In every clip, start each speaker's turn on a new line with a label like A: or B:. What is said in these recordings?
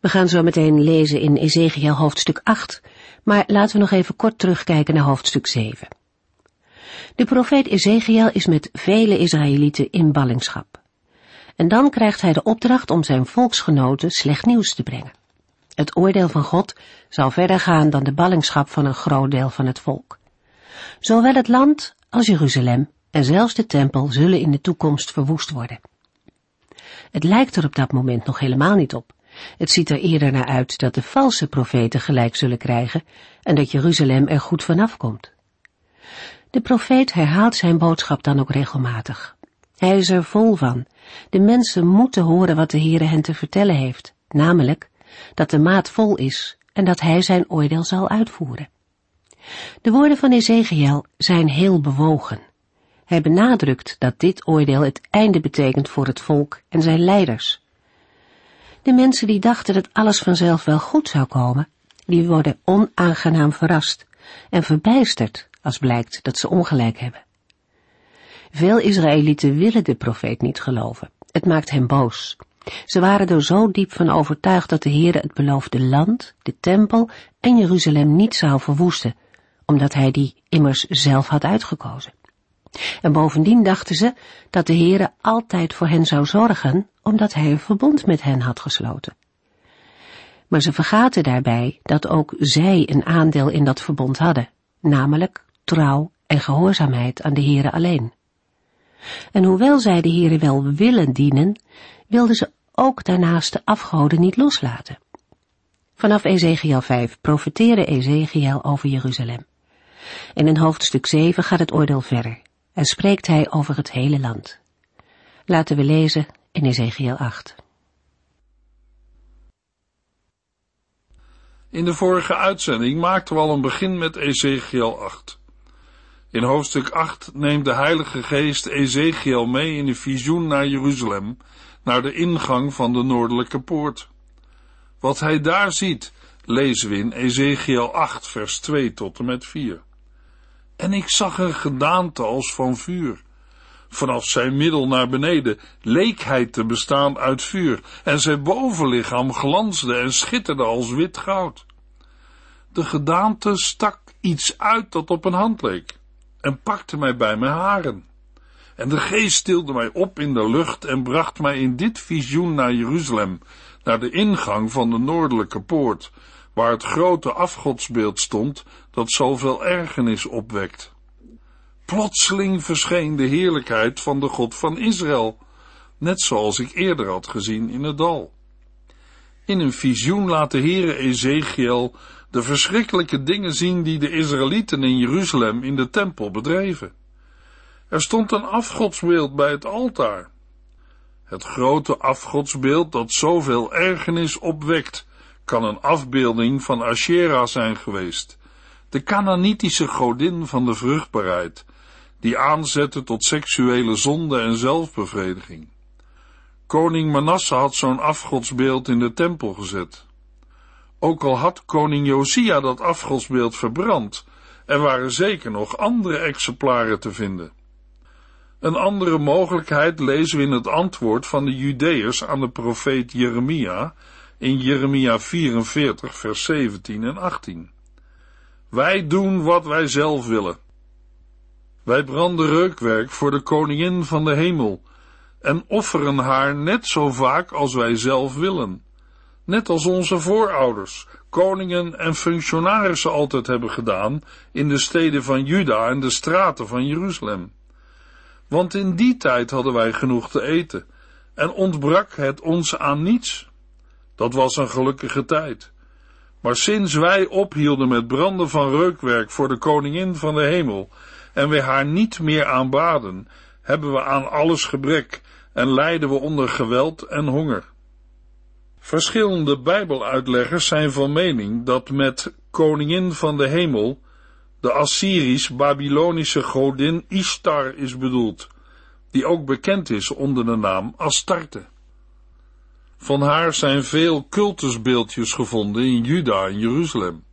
A: We gaan zo meteen lezen in Ezekiel hoofdstuk 8, maar laten we nog even kort terugkijken naar hoofdstuk 7. De profeet Ezekiel is met vele Israëlieten in ballingschap. En dan krijgt hij de opdracht om zijn volksgenoten slecht nieuws te brengen. Het oordeel van God zal verder gaan dan de ballingschap van een groot deel van het volk. Zowel het land als Jeruzalem en zelfs de tempel zullen in de toekomst verwoest worden. Het lijkt er op dat moment nog helemaal niet op. Het ziet er eerder naar uit dat de valse profeten gelijk zullen krijgen en dat Jeruzalem er goed vanaf komt. De profeet herhaalt zijn boodschap dan ook regelmatig. Hij is er vol van. De mensen moeten horen wat de Heere hen te vertellen heeft, namelijk dat de maat vol is en dat hij zijn oordeel zal uitvoeren. De woorden van Ezekiel zijn heel bewogen. Hij benadrukt dat dit oordeel het einde betekent voor het volk en zijn leiders. De mensen die dachten dat alles vanzelf wel goed zou komen, die worden onaangenaam verrast en verbijsterd als blijkt dat ze ongelijk hebben. Veel Israëlieten willen de profeet niet geloven. Het maakt hen boos. Ze waren er zo diep van overtuigd dat de Heere het beloofde land, de tempel en Jeruzalem niet zou verwoesten, omdat hij die immers zelf had uitgekozen. En bovendien dachten ze dat de Heere altijd voor hen zou zorgen, omdat hij een verbond met hen had gesloten. Maar ze vergaten daarbij dat ook zij een aandeel in dat verbond hadden, namelijk trouw en gehoorzaamheid aan de Heere alleen. En hoewel zij de Heere wel willen dienen, wilden ze ook daarnaast de afgoden niet loslaten. Vanaf Ezekiel 5 profeteerde Ezekiel over Jeruzalem. En in hoofdstuk 7 gaat het oordeel verder en spreekt hij over het hele land. Laten we lezen in Ezekiel 8.
B: In de vorige uitzending maakten we al een begin met Ezekiel 8. In hoofdstuk 8 neemt de Heilige Geest Ezekiel mee in een visioen naar Jeruzalem, naar de ingang van de noordelijke poort. Wat hij daar ziet, lezen we in Ezekiel 8, vers 2 tot en met 4. En ik zag een gedaante als van vuur. Vanaf zijn middel naar beneden leek hij te bestaan uit vuur, en zijn bovenlichaam glansde en schitterde als wit goud. De gedaante stak iets uit dat op een hand leek, en pakte mij bij mijn haren. En de geest stilde mij op in de lucht en bracht mij in dit visioen naar Jeruzalem, naar de ingang van de noordelijke poort, waar het grote afgodsbeeld stond dat zoveel ergernis opwekt. Plotseling verscheen de heerlijkheid van de God van Israël, net zoals ik eerder had gezien in het dal. In een visioen laat de Heere Ezekiel de verschrikkelijke dingen zien die de Israëlieten in Jeruzalem in de tempel bedreven. Er stond een afgodsbeeld bij het altaar. Het grote afgodsbeeld dat zoveel ergernis opwekt, kan een afbeelding van Asherah zijn geweest, de Canaanitische godin van de vruchtbaarheid, die aanzette tot seksuele zonde en zelfbevrediging. Koning Manasse had zo'n afgodsbeeld in de tempel gezet. Ook al had koning Josia dat afgodsbeeld verbrand, er waren zeker nog andere exemplaren te vinden. Een andere mogelijkheid lezen we in het antwoord van de Judeërs aan de profeet Jeremia in Jeremia 44 vers 17 en 18. Wij doen wat wij zelf willen. Wij branden reukwerk voor de koningin van de hemel en offeren haar net zo vaak als wij zelf willen. Net als onze voorouders, koningen en functionarissen altijd hebben gedaan in de steden van Juda en de straten van Jeruzalem. Want in die tijd hadden wij genoeg te eten en ontbrak het ons aan niets. Dat was een gelukkige tijd. Maar sinds wij ophielden met branden van reukwerk voor de koningin van de hemel en we haar niet meer aanbaden, hebben we aan alles gebrek en lijden we onder geweld en honger. Verschillende Bijbeluitleggers zijn van mening dat met koningin van de hemel de Assyrisch-Babylonische godin Ishtar is bedoeld, die ook bekend is onder de naam Astarte. Van haar zijn veel cultusbeeldjes gevonden in Juda en Jeruzalem.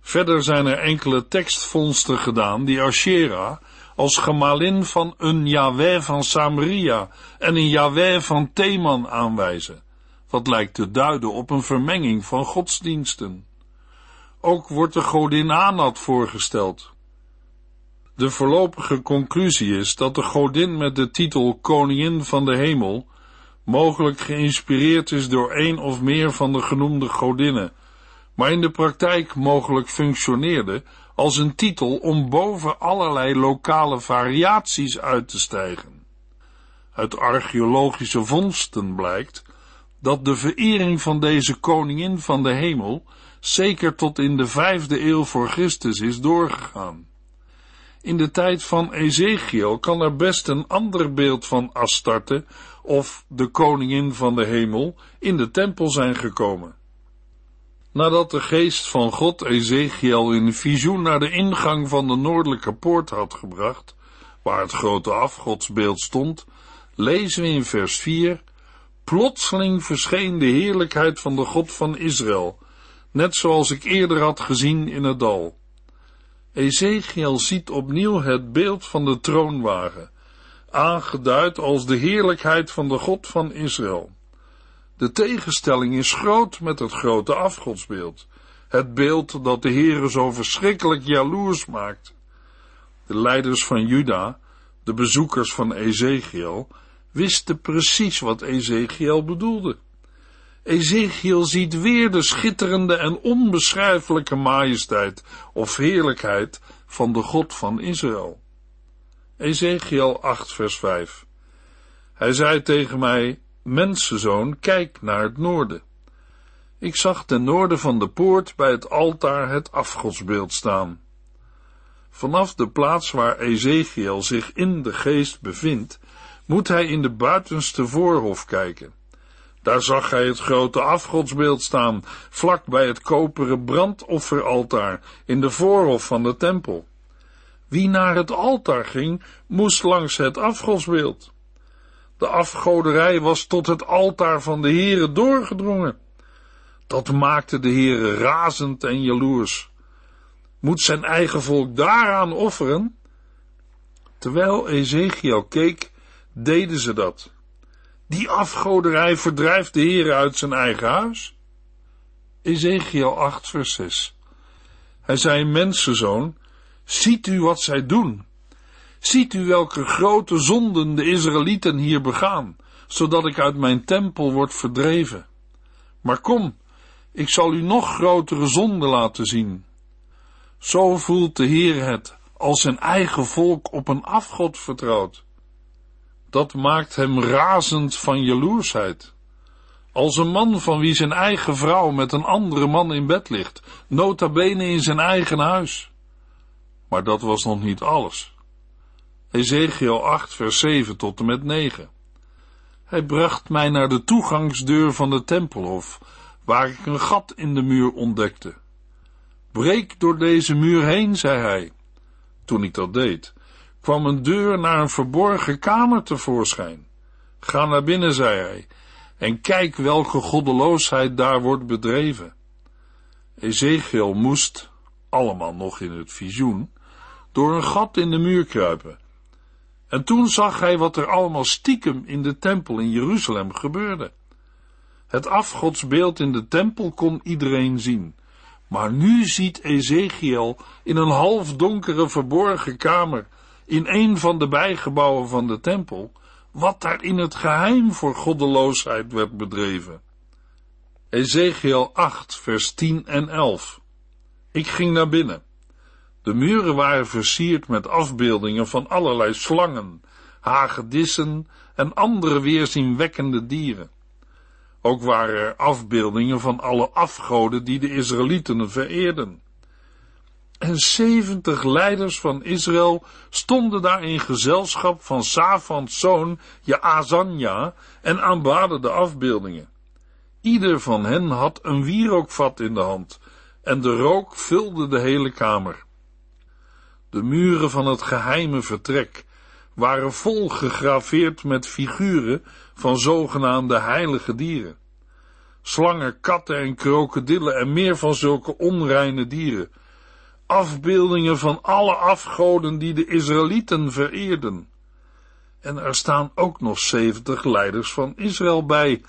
B: Verder zijn er enkele tekstvondsten gedaan die Asherah als gemalin van een Yahweh van Samaria en een Yahweh van Theman aanwijzen, wat lijkt te duiden op een vermenging van godsdiensten. Ook wordt de godin Anat voorgesteld. De voorlopige conclusie is dat de godin met de titel Koningin van de Hemel mogelijk geïnspireerd is door een of meer van de genoemde godinnen, maar in de praktijk mogelijk functioneerde als een titel om boven allerlei lokale variaties uit te stijgen. Uit archeologische vondsten blijkt dat de verering van deze koningin van de hemel zeker tot in de vijfde eeuw voor Christus is doorgegaan. In de tijd van Ezekiel kan er best een ander beeld van Astarte of de koningin van de hemel in de tempel zijn gekomen. Nadat de geest van God Ezekiel in visioen naar de ingang van de noordelijke poort had gebracht, waar het grote afgodsbeeld stond, lezen we in vers 4, Plotseling verscheen de heerlijkheid van de God van Israël, net zoals ik eerder had gezien in het dal. Ezekiel ziet opnieuw het beeld van de troonwagen, aangeduid als de heerlijkheid van de God van Israël. De tegenstelling is groot met het grote afgodsbeeld, het beeld dat de Heere zo verschrikkelijk jaloers maakt. De leiders van Juda, de bezoekers van Ezekiel, wisten precies wat Ezekiel bedoelde. Ezekiel ziet weer de schitterende en onbeschrijfelijke majesteit of heerlijkheid van de God van Israël. Ezekiel 8 vers 5 Hij zei tegen mij, Mensenzoon, kijk naar het noorden. Ik zag ten noorden van de poort bij het altaar het afgodsbeeld staan. Vanaf de plaats waar Ezekiel zich in de geest bevindt, moet hij in de buitenste voorhof kijken. Daar zag hij het grote afgodsbeeld staan, vlak bij het koperen brandofferaltaar in de voorhof van de tempel. Wie naar het altaar ging, moest langs het afgodsbeeld. De afgoderij was tot het altaar van de Heere doorgedrongen. Dat maakte de Heere razend en jaloers. Moet zijn eigen volk daaraan offeren? Terwijl Ezekiel keek, deden ze dat. Die afgoderij verdrijft de Heer uit zijn eigen huis. Ezekiel 8 vers 6 Hij zei, mensenzoon, ziet u wat zij doen? Ziet u welke grote zonden de Israëlieten hier begaan, zodat ik uit mijn tempel word verdreven? Maar kom, ik zal u nog grotere zonden laten zien. Zo voelt de Heer het, als zijn eigen volk op een afgod vertrouwt dat maakt hem razend van jaloersheid. Als een man van wie zijn eigen vrouw met een andere man in bed ligt, nota bene in zijn eigen huis. Maar dat was nog niet alles. Ezekiel 8 vers 7 tot en met 9. Hij bracht mij naar de toegangsdeur van de tempelhof, waar ik een gat in de muur ontdekte. Breek door deze muur heen, zei hij. Toen ik dat deed, kwam een deur naar een verborgen kamer tevoorschijn. Ga naar binnen, zei hij, en kijk welke goddeloosheid daar wordt bedreven. Ezekiel moest, allemaal nog in het visioen, door een gat in de muur kruipen. En toen zag hij wat er allemaal stiekem in de tempel in Jeruzalem gebeurde. Het afgodsbeeld in de tempel kon iedereen zien. Maar nu ziet Ezekiel in een halfdonkere verborgen kamer in een van de bijgebouwen van de tempel, wat daar in het geheim voor goddeloosheid werd bedreven. Ezekiel 8, vers 10 en 11. Ik ging naar binnen. De muren waren versierd met afbeeldingen van allerlei slangen, hagedissen en andere weerzienwekkende dieren. Ook waren er afbeeldingen van alle afgoden die de Israëlieten vereerden. En zeventig leiders van Israël stonden daar in gezelschap van Safans zoon Jaazanja en aanbaden de afbeeldingen. Ieder van hen had een wierookvat in de hand, en de rook vulde de hele kamer. De muren van het geheime vertrek waren vol gegraveerd met figuren van zogenaamde heilige dieren. Slangen, katten en krokodillen en meer van zulke onreine dieren. Afbeeldingen van alle afgoden die de Israëlieten vereerden. En er staan ook nog zeventig leiders van Israël bij,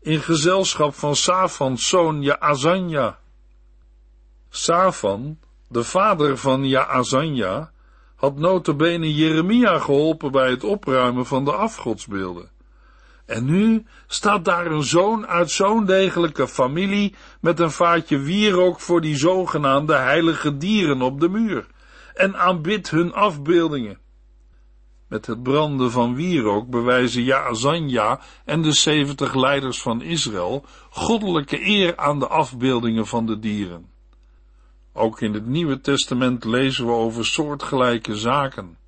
B: in gezelschap van Safans zoon Jaazanja. Safan, de vader van Jaazanja, had notabene Jeremia geholpen bij het opruimen van de afgodsbeelden. En nu staat daar een zoon uit zo'n degelijke familie met een vaatje wierook voor die zogenaamde heilige dieren op de muur en aanbidt hun afbeeldingen. Met het branden van wierook bewijzen Jaazanja en de zeventig leiders van Israël goddelijke eer aan de afbeeldingen van de dieren. Ook in het Nieuwe Testament lezen we over soortgelijke zaken.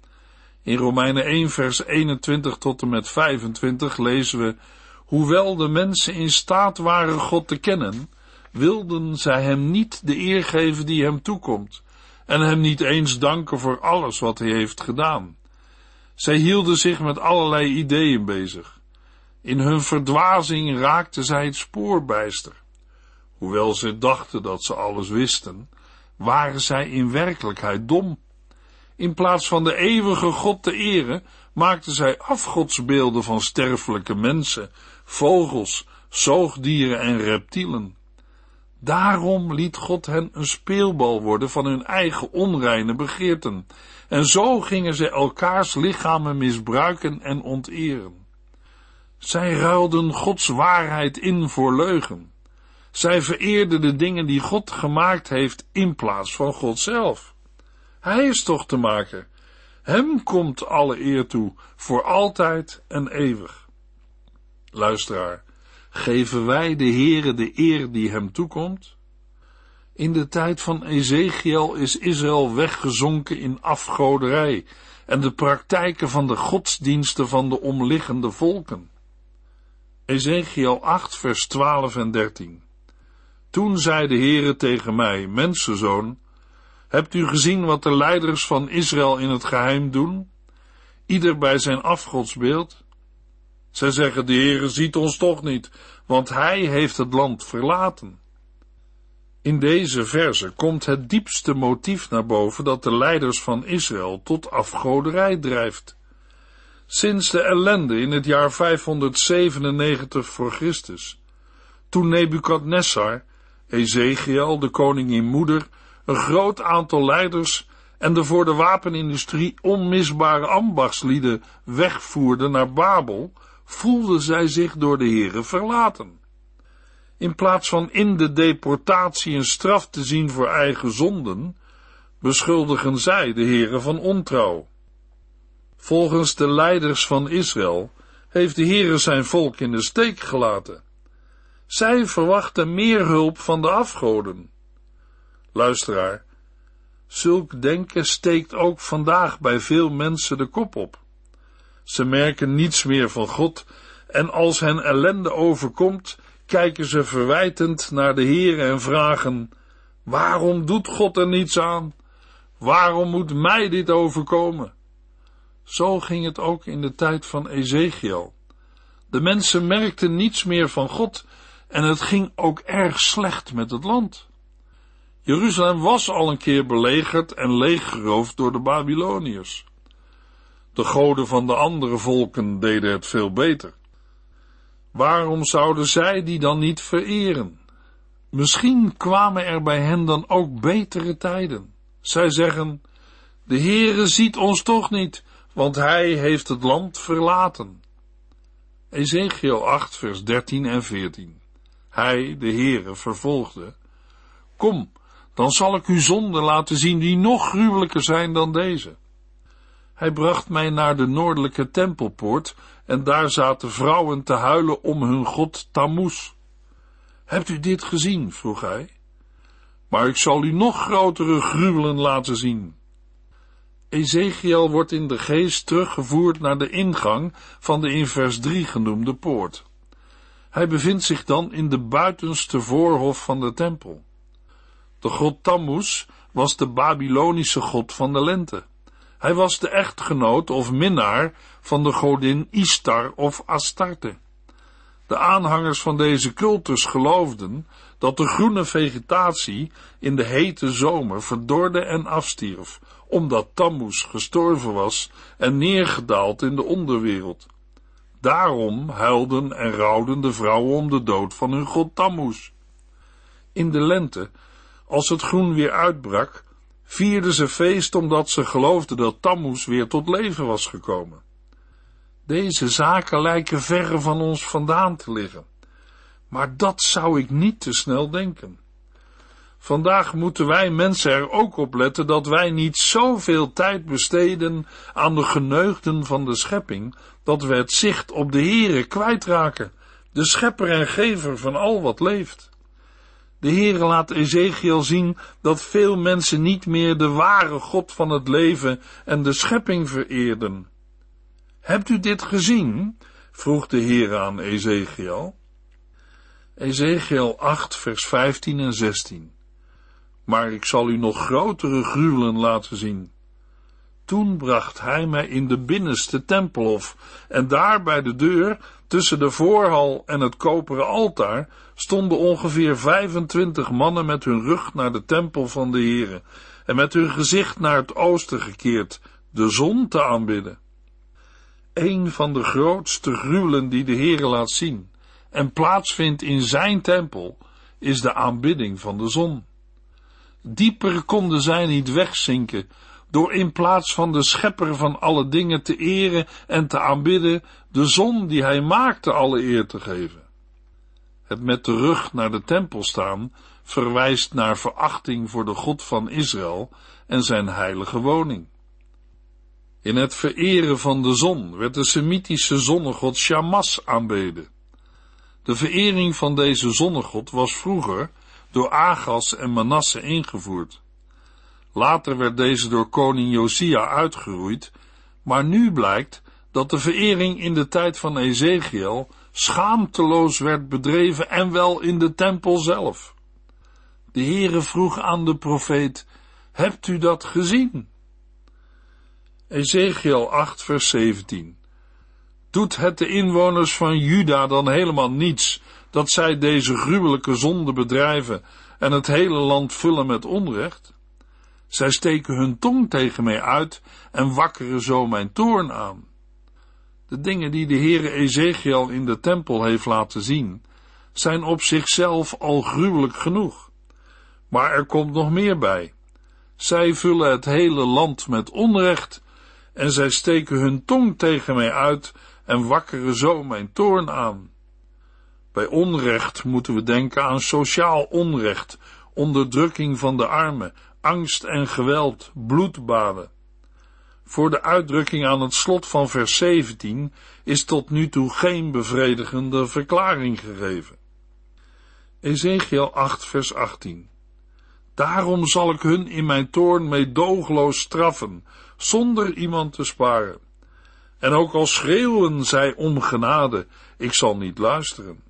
B: In Romeinen 1 vers 21 tot en met 25 lezen we, hoewel de mensen in staat waren God te kennen, wilden zij hem niet de eer geven die hem toekomt, en hem niet eens danken voor alles wat hij heeft gedaan. Zij hielden zich met allerlei ideeën bezig. In hun verdwazing raakten zij het spoor bijster. Hoewel ze dachten dat ze alles wisten, waren zij in werkelijkheid dom. In plaats van de eeuwige God te eren, maakten zij afgodsbeelden van sterfelijke mensen, vogels, zoogdieren en reptielen. Daarom liet God hen een speelbal worden van hun eigen onreine begeerten, en zo gingen zij elkaars lichamen misbruiken en onteren. Zij ruilden Gods waarheid in voor leugen. Zij vereerden de dingen die God gemaakt heeft in plaats van God zelf. Hij is toch te maken. Hem komt alle eer toe, voor altijd en eeuwig. Luisteraar, geven wij de Heere de eer die hem toekomt? In de tijd van Ezekiel is Israël weggezonken in afgoderij en de praktijken van de godsdiensten van de omliggende volken. Ezekiel 8 vers 12 en 13 Toen zei de Heere tegen mij, mensenzoon, hebt u gezien wat de leiders van Israël in het geheim doen? Ieder bij zijn afgodsbeeld? Zij zeggen, de Heere ziet ons toch niet, want hij heeft het land verlaten. In deze verse komt het diepste motief naar boven dat de leiders van Israël tot afgoderij drijft. Sinds de ellende in het jaar 597 voor Christus, toen Nebukadnessar, Ezekiel, de koningin moeder, een groot aantal leiders en de voor de wapenindustrie onmisbare ambachtslieden wegvoerden naar Babel, voelden zij zich door de heren verlaten. In plaats van in de deportatie een straf te zien voor eigen zonden, beschuldigen zij de heren van ontrouw. Volgens de leiders van Israël heeft de Heere zijn volk in de steek gelaten. Zij verwachten meer hulp van de afgoden. Luisteraar, zulk denken steekt ook vandaag bij veel mensen de kop op. Ze merken niets meer van God en als hen ellende overkomt, kijken ze verwijtend naar de Heer en vragen, waarom doet God er niets aan? Waarom moet mij dit overkomen? Zo ging het ook in de tijd van Ezekiel. De mensen merkten niets meer van God en het ging ook erg slecht met het land. Jeruzalem was al een keer belegerd en leeggeroofd door de Babyloniërs. De goden van de andere volken deden het veel beter. Waarom zouden zij die dan niet vereren? Misschien kwamen er bij hen dan ook betere tijden. Zij zeggen, de Heere ziet ons toch niet, want hij heeft het land verlaten. Ezekiel 8 vers 13 en 14 Hij, de Heere, vervolgde, Kom, dan zal ik u zonden laten zien die nog gruwelijker zijn dan deze. Hij bracht mij naar de noordelijke tempelpoort en daar zaten vrouwen te huilen om hun god Tammuz. Hebt u dit gezien? vroeg hij. Maar ik zal u nog grotere gruwelen laten zien. Ezekiel wordt in de geest teruggevoerd naar de ingang van de in vers 3 genoemde poort. Hij bevindt zich dan in de buitenste voorhof van de tempel. De god Tammuz was de Babylonische god van de lente. Hij was de echtgenoot of minnaar van de godin Istar of Astarte. De aanhangers van deze cultus geloofden dat de groene vegetatie in de hete zomer verdorde en afstierf, omdat Tammuz gestorven was en neergedaald in de onderwereld. Daarom huilden en rouwden de vrouwen om de dood van hun god Tammuz. In de lente, als het groen weer uitbrak, vierden ze feest omdat ze geloofden dat Tammuz weer tot leven was gekomen. Deze zaken lijken verre van ons vandaan te liggen, maar dat zou ik niet te snel denken. Vandaag moeten wij mensen er ook op letten dat wij niet zoveel tijd besteden aan de geneugden van de schepping, dat we het zicht op de Heere kwijtraken, de schepper en gever van al wat leeft. De Heere laat Ezekiel zien dat veel mensen niet meer de ware God van het leven en de schepping vereerden. Hebt u dit gezien? vroeg de Heere aan Ezekiel. Ezekiel 8 vers 15 en 16 maar ik zal u nog grotere gruwelen laten zien. Toen bracht hij mij in de binnenste tempelhof, en daar bij de deur, tussen de voorhal en het koperen altaar, stonden ongeveer 25 mannen met hun rug naar de tempel van de Heere, en met hun gezicht naar het oosten gekeerd, de zon te aanbidden. Een van de grootste gruwelen die de Heere laat zien, en plaatsvindt in zijn tempel, is de aanbidding van de zon. Dieper konden zij niet wegzinken, door in plaats van de schepper van alle dingen te eren en te aanbidden, de zon die hij maakte alle eer te geven. Het met de rug naar de tempel staan verwijst naar verachting voor de God van Israël en zijn heilige woning. In het vereren van de zon werd de Semitische zonnegod Shamas aanbeden. De verering van deze zonnegod was vroeger door Agas en Manasse ingevoerd. Later werd deze door koning Josia uitgeroeid, maar nu blijkt dat de verering in de tijd van Ezekiel schaamteloos werd bedreven en wel in de tempel zelf. De Heere vroeg aan de profeet, hebt u dat gezien? Ezekiel 8 vers 17 Doet het de inwoners van Juda dan helemaal niets dat zij deze gruwelijke zonde bedrijven en het hele land vullen met onrecht? Zij steken hun tong tegen mij uit en wakkeren zo mijn toorn aan. De dingen die de Heere Ezekiel in de tempel heeft laten zien, zijn op zichzelf al gruwelijk genoeg. Maar er komt nog meer bij. Zij vullen het hele land met onrecht en zij steken hun tong tegen mij uit en wakkeren zo mijn toorn aan. Bij onrecht moeten we denken aan sociaal onrecht, onderdrukking van de armen, angst en geweld, bloedbaden. Voor de uitdrukking aan het slot van vers 17 is tot nu toe geen bevredigende verklaring gegeven. Ezekiel 8 vers 18 Daarom zal ik hun in mijn toorn meedoogloos straffen, zonder iemand te sparen. En ook al schreeuwen zij om genade, ik zal niet luisteren.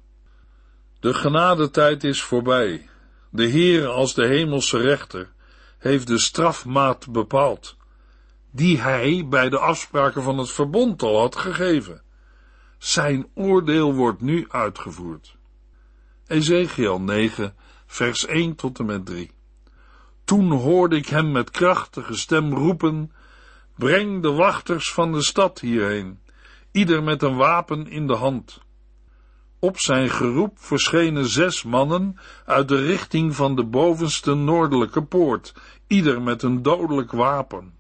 B: De genadetijd is voorbij. De Heer als de hemelse rechter heeft de strafmaat bepaald, die hij bij de afspraken van het verbond al had gegeven. Zijn oordeel wordt nu uitgevoerd. Ezekiel 9, vers 1 tot en met 3. Toen hoorde ik hem met krachtige stem roepen, breng de wachters van de stad hierheen, ieder met een wapen in de hand. Op zijn geroep verschenen zes mannen uit de richting van de bovenste noordelijke poort, ieder met een dodelijk wapen.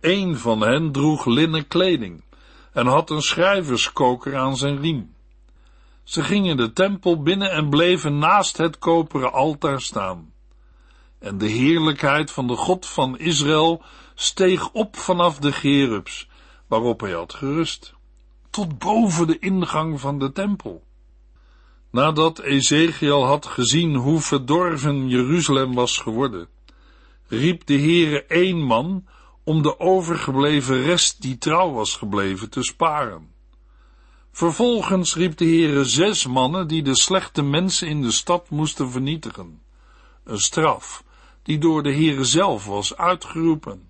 B: Een van hen droeg linnen kleding en had een schrijverskoker aan zijn riem. Ze gingen de tempel binnen en bleven naast het koperen altaar staan. En de heerlijkheid van de God van Israël steeg op vanaf de gerubs, waarop hij had gerust tot boven de ingang van de tempel. Nadat Ezekiel had gezien hoe verdorven Jeruzalem was geworden, riep de Heere één man om de overgebleven rest die trouw was gebleven te sparen. Vervolgens riep de Heere zes mannen die de slechte mensen in de stad moesten vernietigen. Een straf die door de Heere zelf was uitgeroepen.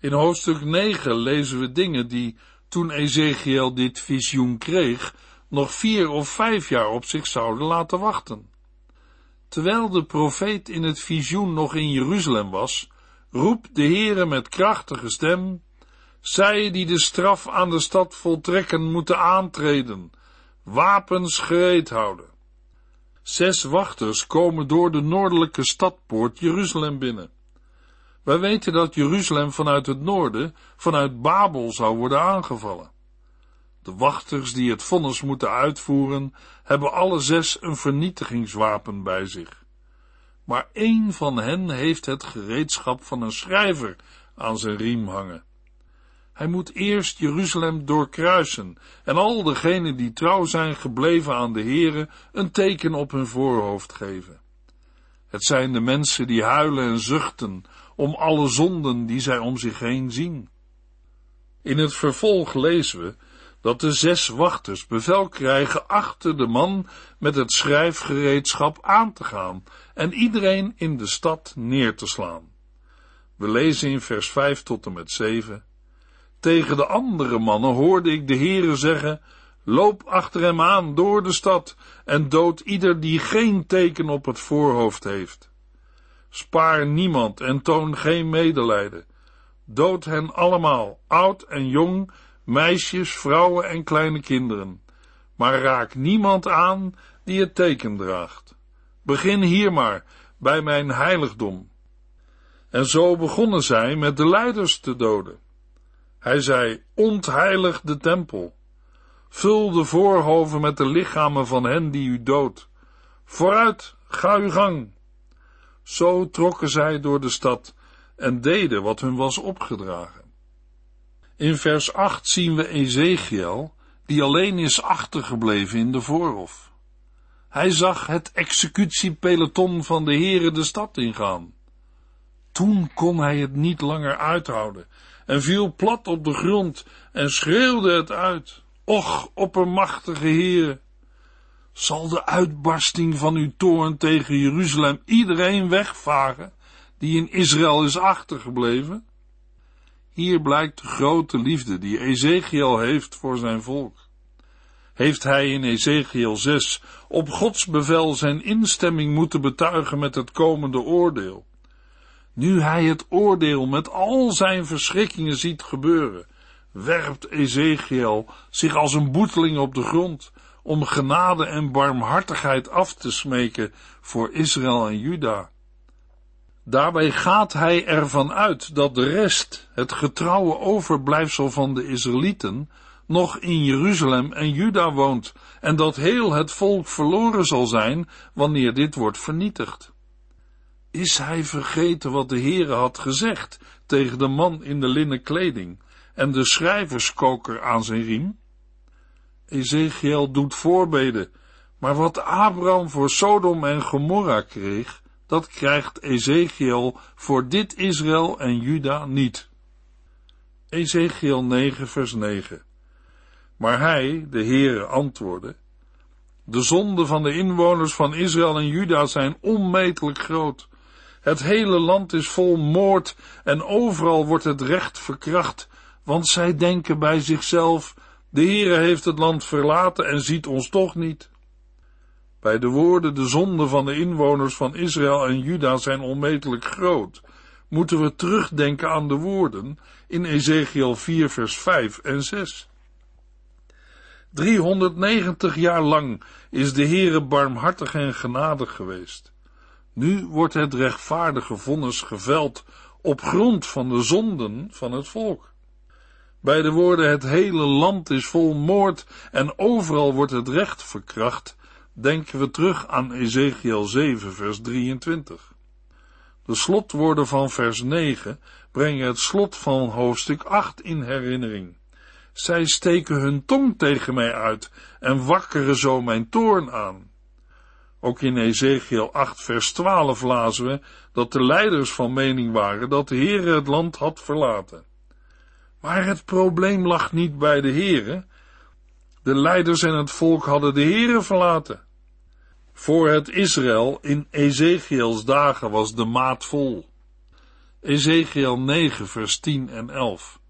B: In hoofdstuk 9 lezen we dingen die, toen Ezekiel dit visioen kreeg, nog vier of vijf jaar op zich zouden laten wachten. Terwijl de profeet in het visioen nog in Jeruzalem was, roept de Heere met krachtige stem, zij die de straf aan de stad voltrekken moeten aantreden, wapens gereed houden. Zes wachters komen door de noordelijke stadpoort Jeruzalem binnen. Wij weten dat Jeruzalem vanuit het noorden, vanuit Babel zou worden aangevallen. De wachters die het vonnis moeten uitvoeren, hebben alle zes een vernietigingswapen bij zich. Maar één van hen heeft het gereedschap van een schrijver aan zijn riem hangen. Hij moet eerst Jeruzalem doorkruisen en al degenen die trouw zijn gebleven aan de Here een teken op hun voorhoofd geven. Het zijn de mensen die huilen en zuchten om alle zonden die zij om zich heen zien. In het vervolg lezen we dat de zes wachters bevel krijgen achter de man met het schrijfgereedschap aan te gaan en iedereen in de stad neer te slaan. We lezen in vers 5 tot en met 7. Tegen de andere mannen hoorde ik de Heere zeggen, loop achter hem aan door de stad en dood ieder die geen teken op het voorhoofd heeft. Spaar niemand en toon geen medelijden. Dood hen allemaal, oud en jong, meisjes, vrouwen en kleine kinderen. Maar raak niemand aan die het teken draagt. Begin hier maar, bij mijn heiligdom. En zo begonnen zij met de leiders te doden. Hij zei, ontheilig de tempel. Vul de voorhoven met de lichamen van hen die u doodt. Vooruit, ga uw gang. Zo trokken zij door de stad en deden wat hun was opgedragen. In vers 8 zien we Ezekiel, die alleen is achtergebleven in de voorhof. Hij zag het executiepeloton van de heren de stad ingaan. Toen kon hij het niet langer uithouden en viel plat op de grond en schreeuwde het uit. Och, oppermachtige Heer, zal de uitbarsting van uw toorn tegen Jeruzalem iedereen wegvagen die in Israël is achtergebleven? Hier blijkt de grote liefde die Ezekiel heeft voor zijn volk. Heeft hij in Ezekiel 6 op Gods bevel zijn instemming moeten betuigen met het komende oordeel? Nu hij het oordeel met al zijn verschrikkingen ziet gebeuren, werpt Ezekiel zich als een boeteling op de grond om genade en barmhartigheid af te smeken voor Israël en Juda. Daarbij gaat hij ervan uit dat de rest, het getrouwe overblijfsel van de Israëlieten, nog in Jeruzalem en Juda woont en dat heel het volk verloren zal zijn wanneer dit wordt vernietigd. Is hij vergeten wat de Heere had gezegd tegen de man in de linnen kleding en de schrijverskoker aan zijn riem? Ezekiel doet voorbeden, maar wat Abraham voor Sodom en Gomorra kreeg, dat krijgt Ezekiel voor dit Israël en Juda niet. Ezekiel 9 vers 9 Maar hij, de Heere, antwoordde, de zonden van de inwoners van Israël en Juda zijn onmetelijk groot. Het hele land is vol moord en overal wordt het recht verkracht, want zij denken bij zichzelf, de Heere heeft het land verlaten en ziet ons toch niet. Bij de woorden de zonden van de inwoners van Israël en Juda zijn onmetelijk groot, moeten we terugdenken aan de woorden in Ezekiel 4 vers 5 en 6. 390 jaar lang is de Heere barmhartig en genadig geweest. Nu wordt het rechtvaardige vonnis geveld op grond van de zonden van het volk. Bij de woorden het hele land is vol moord en overal wordt het recht verkracht, denken we terug aan Ezekiel 7 vers 23. De slotwoorden van vers 9 brengen het slot van hoofdstuk 8 in herinnering. Zij steken hun tong tegen mij uit en wakkeren zo mijn toorn aan. Ook in Ezekiel 8 vers 12 lazen we dat de leiders van mening waren dat de Heere het land had verlaten. Maar het probleem lag niet bij de Heere. De leiders en het volk hadden de Here verlaten. Voor het Israël in Ezekiels dagen was de maat vol. Ezekiel 9 vers 10 en 11.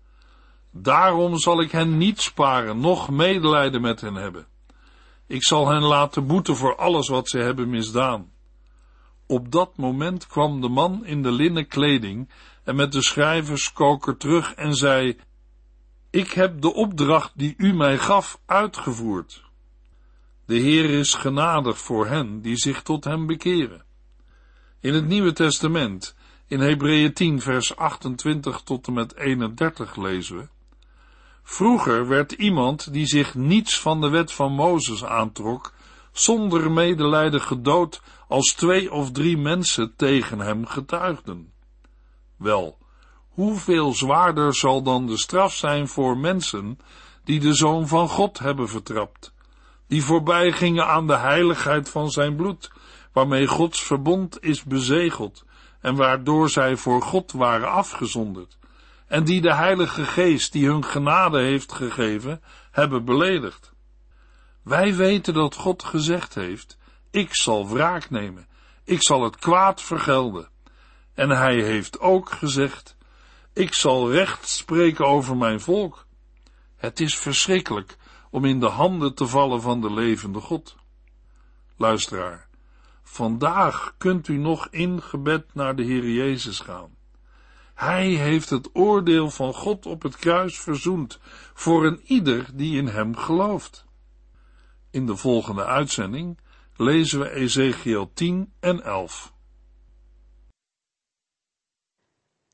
B: Daarom zal ik hen niet sparen, noch medelijden met hen hebben. Ik zal hen laten boeten voor alles wat ze hebben misdaan. Op dat moment kwam de man in de linnen kleding en met de schrijverskoker terug en zei, Ik heb de opdracht die u mij gaf uitgevoerd. De Heer is genadig voor hen die zich tot hem bekeren. In het Nieuwe Testament, in Hebreeën 10 vers 28 tot en met 31 lezen we, Vroeger werd iemand die zich niets van de wet van Mozes aantrok, zonder medelijden gedood als twee of drie mensen tegen hem getuigden. Wel, hoeveel zwaarder zal dan de straf zijn voor mensen die de Zoon van God hebben vertrapt, die voorbij gingen aan de heiligheid van zijn bloed, waarmee Gods verbond is bezegeld en waardoor zij voor God waren afgezonderd, en die de Heilige Geest, die hun genade heeft gegeven, hebben beledigd. Wij weten dat God gezegd heeft, ik zal wraak nemen, ik zal het kwaad vergelden. En hij heeft ook gezegd, ik zal recht spreken over mijn volk. Het is verschrikkelijk om in de handen te vallen van de levende God. Luisteraar, vandaag kunt u nog in gebed naar de Heer Jezus gaan. Hij heeft het oordeel van God op het kruis verzoend voor een ieder die in hem gelooft. In de volgende uitzending lezen we Ezekiel 10 en 11.